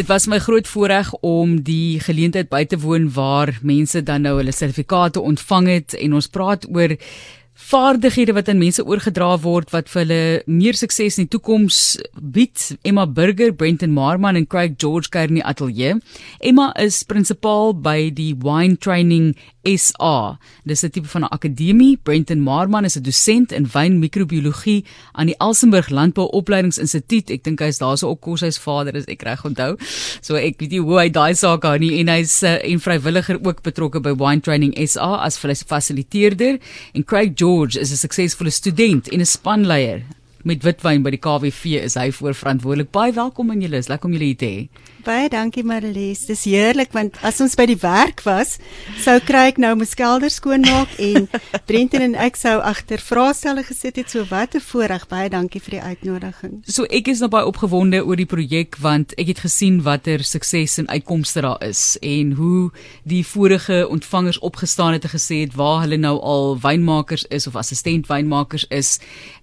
Dit was my groot voorreg om die geleentheid by te woon waar mense dan nou hulle sertifikate ontvang het en ons praat oor vaardighede wat aan mense oorgedra word wat vir hulle meer sukses in die toekoms bied. Emma Burger, Brenton Marman en Craig George kuier in die ateljee. Emma is prinsipaal by die Wine Training SA. Dis 'n tipe van 'n akademie. Brenton Marman is 'n dosent in wynmikrobiologie aan die Elsenburg Landbou Opleidingsinstituut. Ek dink hy is daarso ook koshuisvader as ek reg onthou. So ek weet nie hoe hy daai saak hou nie en hy's 'n uh, en vrywilliger ook betrokke by Wine Training SA as fasiliteerder en Craig George is 'n suksesvolle student en 'n spanleier met witwyn by die KWV is hy voorverantwoordelik. Baie welkom aan julle. Lekker om julle hier te hê. Baie dankie Marlies. Dis heerlik want as ons by die werk was, sou kry ek nou my skelder skoonmaak en Brenton en ek sou agter vraestelle gesit het. So wat 'n voorreg. Baie dankie vir die uitnodiging. So ek is nou baie opgewonde oor die projek want ek het gesien watter sukses en uitkomste daar is en hoe die vorige ontvangers opgestaan het en gesê het waar hulle nou al wynmakers is of assistent wynmakers is.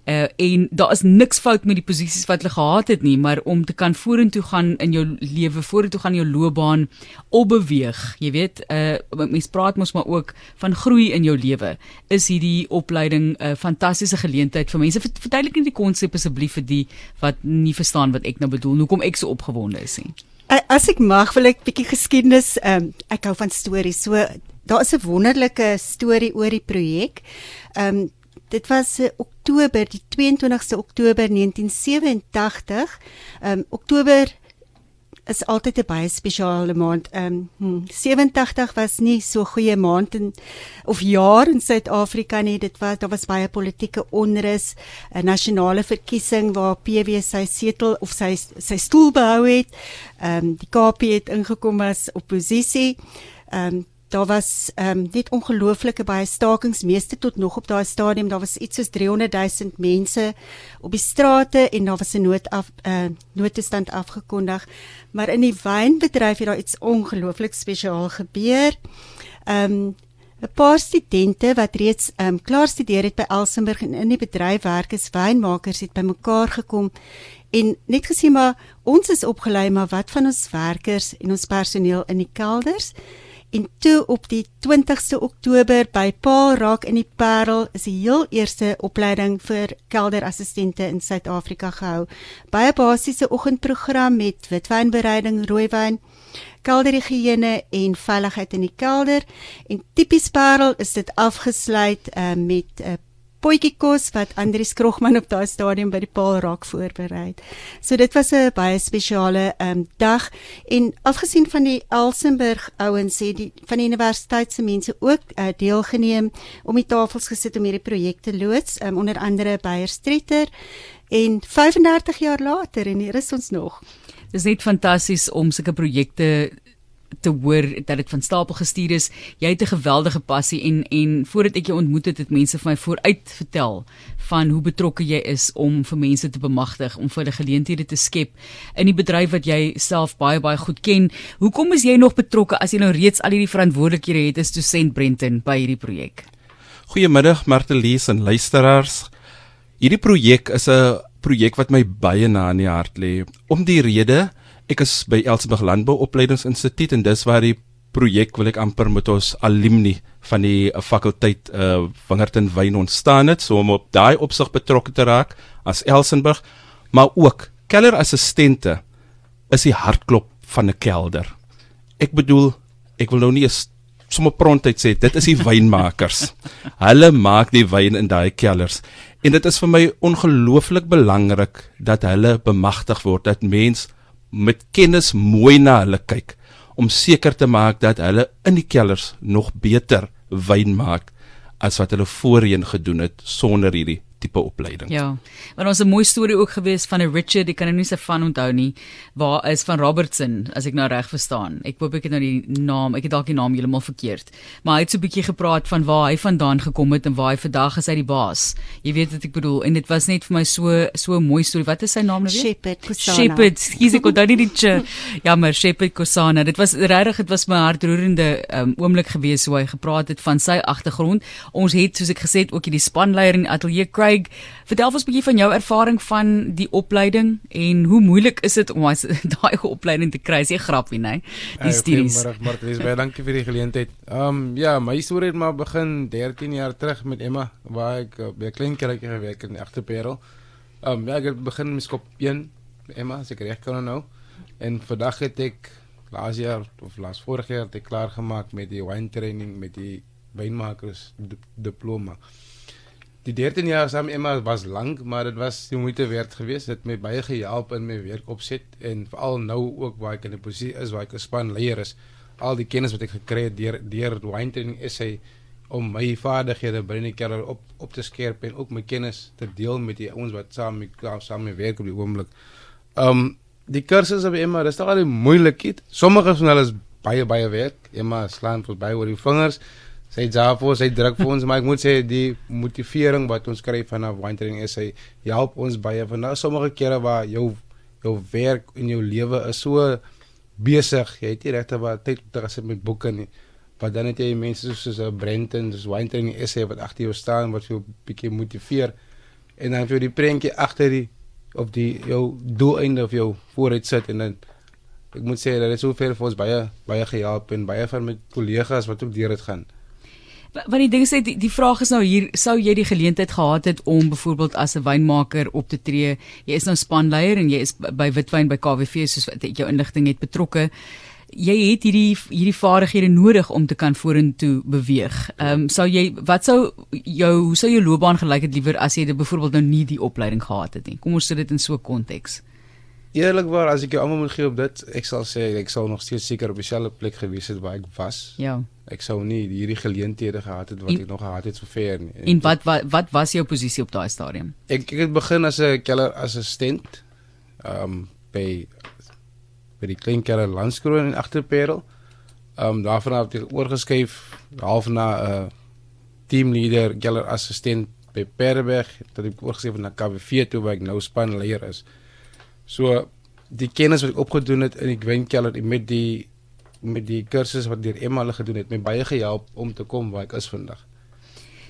Uh, en daar is niks fout met die posisies wat hulle gehad het nie, maar om te kan vorentoe gaan in jou lewe lewe vorentoe gaan jou loopbaan opbeweeg. Jy weet, uh mens praat mos maar ook van groei in jou lewe. Is hierdie opleiding 'n uh, fantastiese geleentheid vir mense? Verduidelik net die konsep asseblief vir die wat nie verstaan wat ek nou bedoel. Hoekom ek so opgewonde is nie. As ek mag, wil ek bietjie geskiedenis, um, ek hou van stories. So daar is 'n wonderlike storie oor die projek. Um dit was Oktober, die 22ste Oktober 1987. Um Oktober is altyd 'n baie spesiale maand. Ehm um, 87 was nie so goeie maand in of jaar in Suid-Afrika nie. Dit was daar was baie politieke onrus, 'n nasionale verkiesing waar PW sy setel of sy sy stoel behou het. Ehm um, die KP het ingekom as oppositie. Ehm um, daar was ehm um, net ongelooflike baie stakings meeste tot nog op daai stadium. Daar was iets soos 300 000 mense op die strate en daar was 'n nood af 'n uh, eh, noodtoestand afgekondig. Maar in die wynbedryf het daar iets ongelooflik spesiaal gebeur. Ehm um, 'n paar studente wat reeds ehm um, klaar studeer het by Elsenburg en in die bedryf werk as wynmakers het bymekaar gekom en net gesien maar ons is opgelei maar wat van ons werkers en ons personeel in die kelders En toe op die 20ste Oktober by Paul Raak in die Parel is die heel eerste opleiding vir kelderassistente in Suid-Afrika gehou. Baie basiese oggendprogram met witwynbereiding, rooiwyn, kelderhigiëne en veiligheid in die kelder. En tipies Parel is dit afgesluit uh, met 'n uh, potjie kos wat Andrius Krogman op daai stadium by die Paul Rock voorberei. So dit was 'n baie spesiale um, dag en afgesien van die Elsenburg ouens het die van die universiteit se mense ook uh, deelgeneem om die tafels gesit om hierdie projekte loods, um, onder andere Beyer Streeter en 35 jaar later en hier is ons nog. Dit is net fantasties om sulke projekte te hoor dat dit van stapel gestuur is. Jy het 'n geweldige passie en en voordat ek jou ontmoet het, het mense vir my vooruit vertel van hoe betrokke jy is om vir mense te bemagtig, om vir hulle geleenthede te skep in die bedryf wat jy self baie baie goed ken. Hoekom is jy nog betrokke as jy nou reeds al hierdie verantwoordelikhede het as dosent Brenton by hierdie projek? Goeiemiddag Martelies en luisteraars. Hierdie projek is 'n projek wat my baie na in die hart lê. Om die rede Ek is by Elsenburg Landbou Opleidingsinstituut en dis waar die projek wil ek amper met ons alumni van die uh, fakulteit uh wingerd en wyn ontstaan het, so om op daai opsig betrokke te raak as Elsenburg, maar ook kellerassistente is die hartklop van 'n kelder. Ek bedoel, ek wil nou nie sommer prontheid sê dit is die wynmakers. Hulle maak die wyn in daai kellers. En dit is vir my ongelooflik belangrik dat hulle bemagtig word dat mens met kennis mooi na hulle kyk om seker te maak dat hulle in die kellers nog beter wyn maak as wat hulle voorheen gedoen het sonder hierdie tipe opleiding. Ja. Maar ons 'n mooi storie ook gewees van 'n Richard, ek kan nou nie se van onthou nie, waar is van Robertson, as ek nou reg verstaan. Ek hoop ek het nou die naam, ek het dalk die naam heeltemal verkeerd. Maar hy het so 'n bietjie gepraat van waar hy vandaan gekom het en waar hy vandag is hy die baas. Jy weet wat ek bedoel en dit was net vir my so so 'n mooi storie. Wat is sy naam nou weer? Shepard Kosana. Shepard, skies ek onthou nie die tje. Jammer, Shepard Kosana. Dit was regtig, dit was my hartroerende um, oomblik gewees hoe hy gepraat het van sy agtergrond. Ons het soos ek gesê het ook hierdie spanleier in die ateljee Craig, vertel ons 'n bietjie van jou ervaring van die opleiding en hoe moeilik is dit om daai opleiding te kry? Dis 'n grappie, né? Die studies. Goeiemôre, Martie. Baie dankie vir die geleentheid. Ehm um, ja, my storie het maar begin 13 jaar terug met Emma waar ek uh, by 'n klein kerkie gewerk het in Agterperel. Ehm um, ja, ek het begin met skop 1 Emma, as ek reg kan nou. En vandag het ek laas jaar of laas vorige jaar het ek klaar gemaak met die wine training met die wynmakers diploma. Die 13 jaar saam Emma was lank, maar dit was die moeite werd geweest. Dit het my baie gehelp in my werkopset en veral nou ook waar ek in 'n posisie is waar ek 'n span leier is. Al die kennis wat ek gekry het deur deur wine training is hy om my vaardighede binne die kerk op op te skerp en ook my kennis te deel met die ouens wat saam met saam met werk op die oomblik. Um die kursusse by Emma, dis al moeilik. Sommige van hulle is baie baie werk. Emma slaan vir baie oor die vingers. Sy jaafo, sy druk vir ons, maar ek moet sê die motivering wat ons kry vanaf Wine is hy help ons baie van sommige kere waar jou jou werk en jou lewe is so besig. Jy het nie regte wat tyd om te gaan sit met boeke nie. Maar dan het jy mense soos so, so Brenton, soos Wine Training is hy wat agter jou staan wat jou bietjie motiveer en dan vir die prentjie agter die of die jou doeleinde of jou vooruit sit en dan ek moet sê dat dit soveel vir ons baie baie gehelp en baie van my kollegas wat ook deur dit gaan. Want die ding is die, die vraag is nou hier sou jy die geleentheid gehad het om byvoorbeeld as 'n wynmaker op te tree. Jy is nou spanleier en jy is by Witwyn by KWV soos wat jou inligting het betrokke jy het hierdie hierdie vaardighede nodig om te kan vorentoe beweeg. Ehm um, sou jy wat sou jou hoe sou jou loopbaan gelyk het liewer as jy byvoorbeeld nou nie die opleiding gehad het nie. Kom ons sit dit in so 'n konteks. Eerlikwaar as ek jou almal moet gee op dit, ek sal sê ek sou nog steeds seker op dieselfde plek gewees het waar ek was. Ja. Ek sou nie hierdie geleenthede gehad het wat en, ek nog gehad het sover nie. En wat wat wat was jou posisie op daai stadium? Ek ek het begin as 'n keller assistent. Ehm um, by by die klein kerre landskroon in agterperel. Ehm um, daarvan het ek oorgeskuif half na 'n uh, teamleader, keller assistent by Perberg, dat ek oorgeskuif na KV4 toe waar ek nou spanleier is. So die kennis wat ek opgedoen het in die wynkelder met die met die kursusse wat deur Emma hulle gedoen het, my baie gehelp om te kom waar ek is vandag.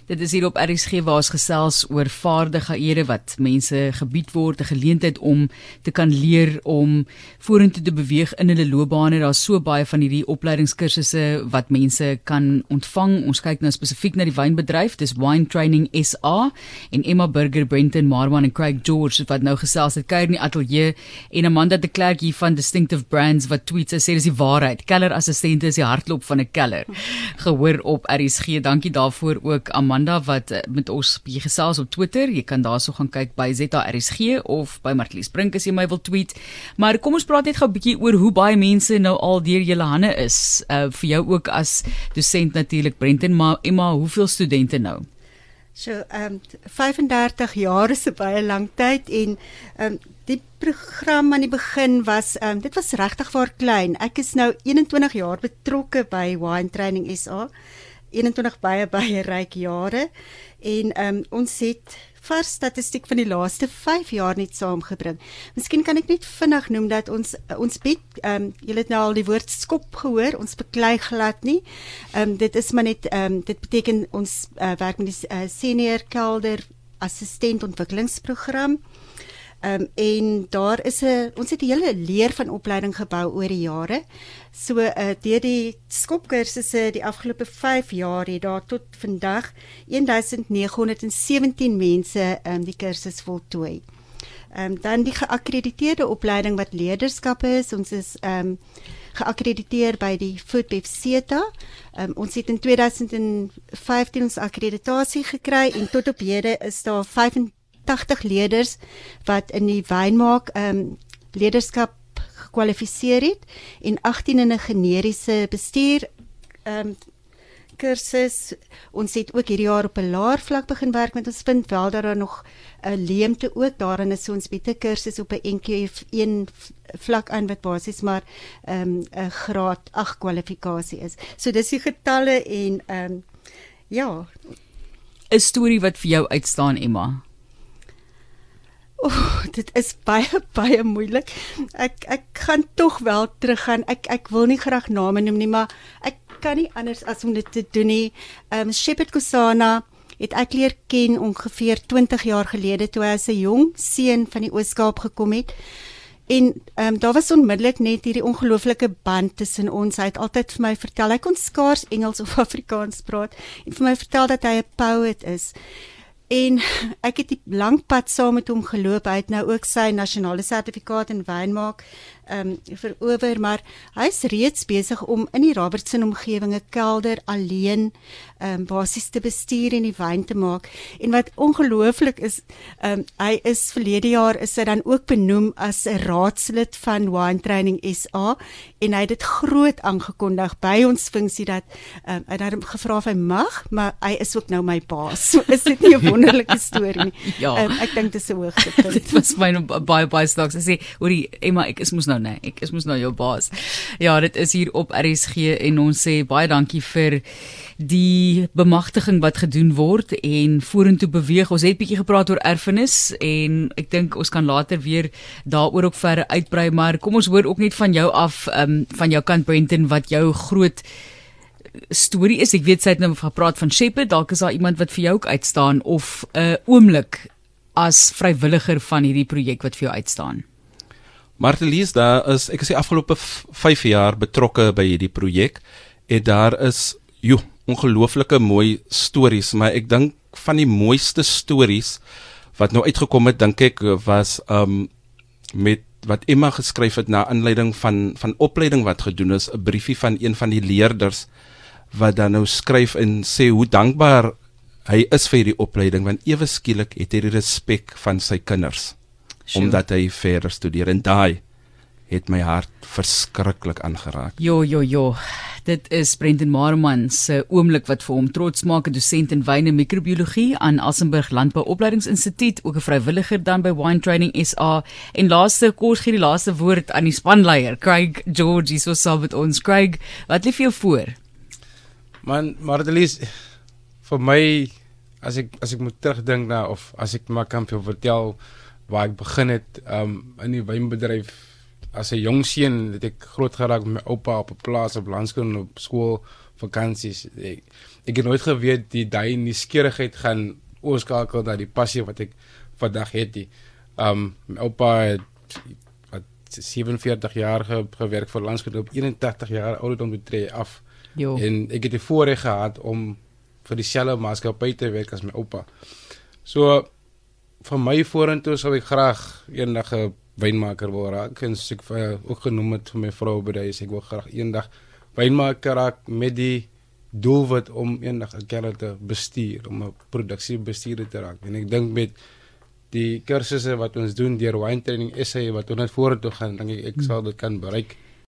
Dit is hier op RSG waar ons gesels oor vaardighede wat mense gebied word, 'n geleentheid om te kan leer om vorentoe te beweeg in hulle loopbane. Daar's so baie van hierdie opleidingskursusse wat mense kan ontvang. Ons kyk nou spesifiek na die wynbedryf. Dis Wine Training SA en Emma Burger, Brenton Marwan en Craig George wat nou gesels het kuier in die ateljee en Amanda de Klerk hier van Distinctive Brands wat tweets sê dis die waarheid. Keller assistente is die hartklop van 'n keller. Gehoor op RSG. Dankie daarvoor ook Amanda Amanda wat eh, met ons bietjie gesels op Twitter. Jy kan daarso gaan kyk by ZARSG of by Martlies Brink as jy my wil tweet. Maar kom ons praat net gou 'n bietjie oor hoe baie mense nou al deur julle hande is. Uh vir jou ook as dosent natuurlik Brenton, maar Emma, hoeveel studente nou? So, ehm um, 35 jaar is 'n baie lang tyd en ehm um, die program aan die begin was ehm um, dit was regtig vir klein. Ek is nou 21 jaar betrokke by Wine Training SA. 21 baie baie ryk jare en um, ons het vars statistiek van die laaste 5 jaar net saamgebring. Miskien kan ek net vinnig noem dat ons ons bied ehm um, julle het nou al die woord skop gehoor, ons beklei glad nie. Ehm um, dit is maar net ehm um, dit beteken ons uh, werk met die uh, senior kelder assistent ontwikkelingsprogram. Ehm um, en daar is 'n ons het 'n hele leer van opleiding gebou oor die jare. So uh deur die skopkursusse die afgelope 5 jaar het daar tot vandag 1917 mense ehm um, die kursus voltooi. Ehm um, dan die geakkrediteerde opleiding wat leierskap is. Ons is ehm um, geakkrediteer by die Foodbev CETA. Um, ons het in 2015 ons akkreditasie gekry en tot op hede is daar 80 leerders wat in die wynmaak ehm um, leierskap gekwalifiseer het en 18 in 'n generiese bestuur ehm um, kursus. Ons het ook hierdie jaar op 'n laer vlak begin werk met ons vind wel dat daar nog 'n leemte ook daarin is so ons bied 'n kursus op 'n NQF 1 vlak aan wat basies maar ehm um, 'n graad 8 kwalifikasie is. So dis die getalle en ehm um, ja, 'n storie wat vir jou uitstaan Emma. Oh, dit is baie baie moeilik. Ek ek gaan tog wel teruggaan. Ek ek wil nie graag name noem nie, maar ek kan nie anders as om dit te doen nie. Ehm um, Shepherd Kusana het ek leer ken ongeveer 20 jaar gelede toe hy as 'n jong seun van die Oos-Kaap gekom het. En ehm um, daar was onmiddellik net hierdie ongelooflike band tussen ons. Hy het altyd vir my vertel hy kon skaars Engels of Afrikaans praat en vir my vertel dat hy 'n poet is. En ek het 'n lang pad saam met hom geloop. Hy het nou ook sy nasionale sertifikaat in wynmaak um, verower, maar hy's reeds besig om in die Robertson omgewing 'n kelder alleen ehm um, basies te bestuur en die wyn te maak. En wat ongelooflik is, ehm um, hy is verlede jaar is hy dan ook benoem as 'n raadslid van Wine Training SA en hy het dit groot aangekondig by ons funksie dat ehm um, hy hom gevra of hy mag, maar hy is ook nou my baas. So is dit nie 'n wonderlike storie nie. ja. Um, ek dink dit is 'n hoogtepunt. dit was my baie baie snaaks. Ek sê, hoorie Emma, ek is mos nou nou nê. Ek is mos nou jou baas. Ja, dit is hier op RSG en ons sê baie dankie vir die bemagtiging wat gedoen word en vorentoe beweeg. Ons het bietjie gepraat oor erfenis en ek dink ons kan later weer daaroor ook verder uitbrei, maar kom ons hoor ook net van jou af um, van jou kant Brenton wat jou groot storie is. Ek weet sy het nou gepraat van Shepherd, dalk is daar iemand wat vir jou ook uitstaan of 'n uh, oomblik as vrywilliger van hierdie projek wat vir jou uitstaan. Martelies daar is ek is die afgelope 5 jaar betrokke by hierdie projek en daar is jo ongelooflike mooi stories maar ek dink van die mooiste stories wat nou uitgekom het dink ek was um met wat Emma geskryf het na aanleiding van van opleiding wat gedoen is 'n briefie van een van die leerders wat dan nou skryf en sê hoe dankbaar hy is vir hierdie opleiding want ewe skielik het hy die respek van sy kinders sure. omdat hy verder studeer en daai het my hart verskriklik aangeraak. Jo jo jo. Dit is Brendan Marman se oomblik wat vir hom trots maak, 'n dosent in wyn en mikrobiologie aan Assenburg Landbou Opleidingsinstituut, ook 'n vrywilliger dan by Wine Training SA. En laaste kort gee die laaste woord aan die spanleier, Craig George, hier so saam met ons. Craig, wat lê vir jou voor? Man, Mardelis, vir my as ek as ek moet terugdink na of as ek maar kan vir vertel waar ek begin het um in die wynbedryf as 'n jong seun het ek groot geraak met my oupa op 'n plaas op landskool op skool vakansies ek, ek het nooit geweet die daai nuuskierigheid gaan oorskakel na die passie wat ek vandag het die um my oupa het wat 47 jaar ge, gewerk vir landskool op 81 jaar ouderdom betree af. Jo. en ek het die voorreg gehad om vir dieselfde maatskappy te werk as my oupa. So van my vorentoe sou ek graag eendag 'n wynmaker wil raak. En soos ek vir, ook genoem het vir my vrou by daai ek wil graag eendag wynmaker raak met die doelwit om eendag 'n kerel te bestuur om 'n produksie bestuurder te raak. En ek dink met die kursusse wat ons doen deur wine training SA wat ons vorentoe gaan dink ek ek sal dit kan bereik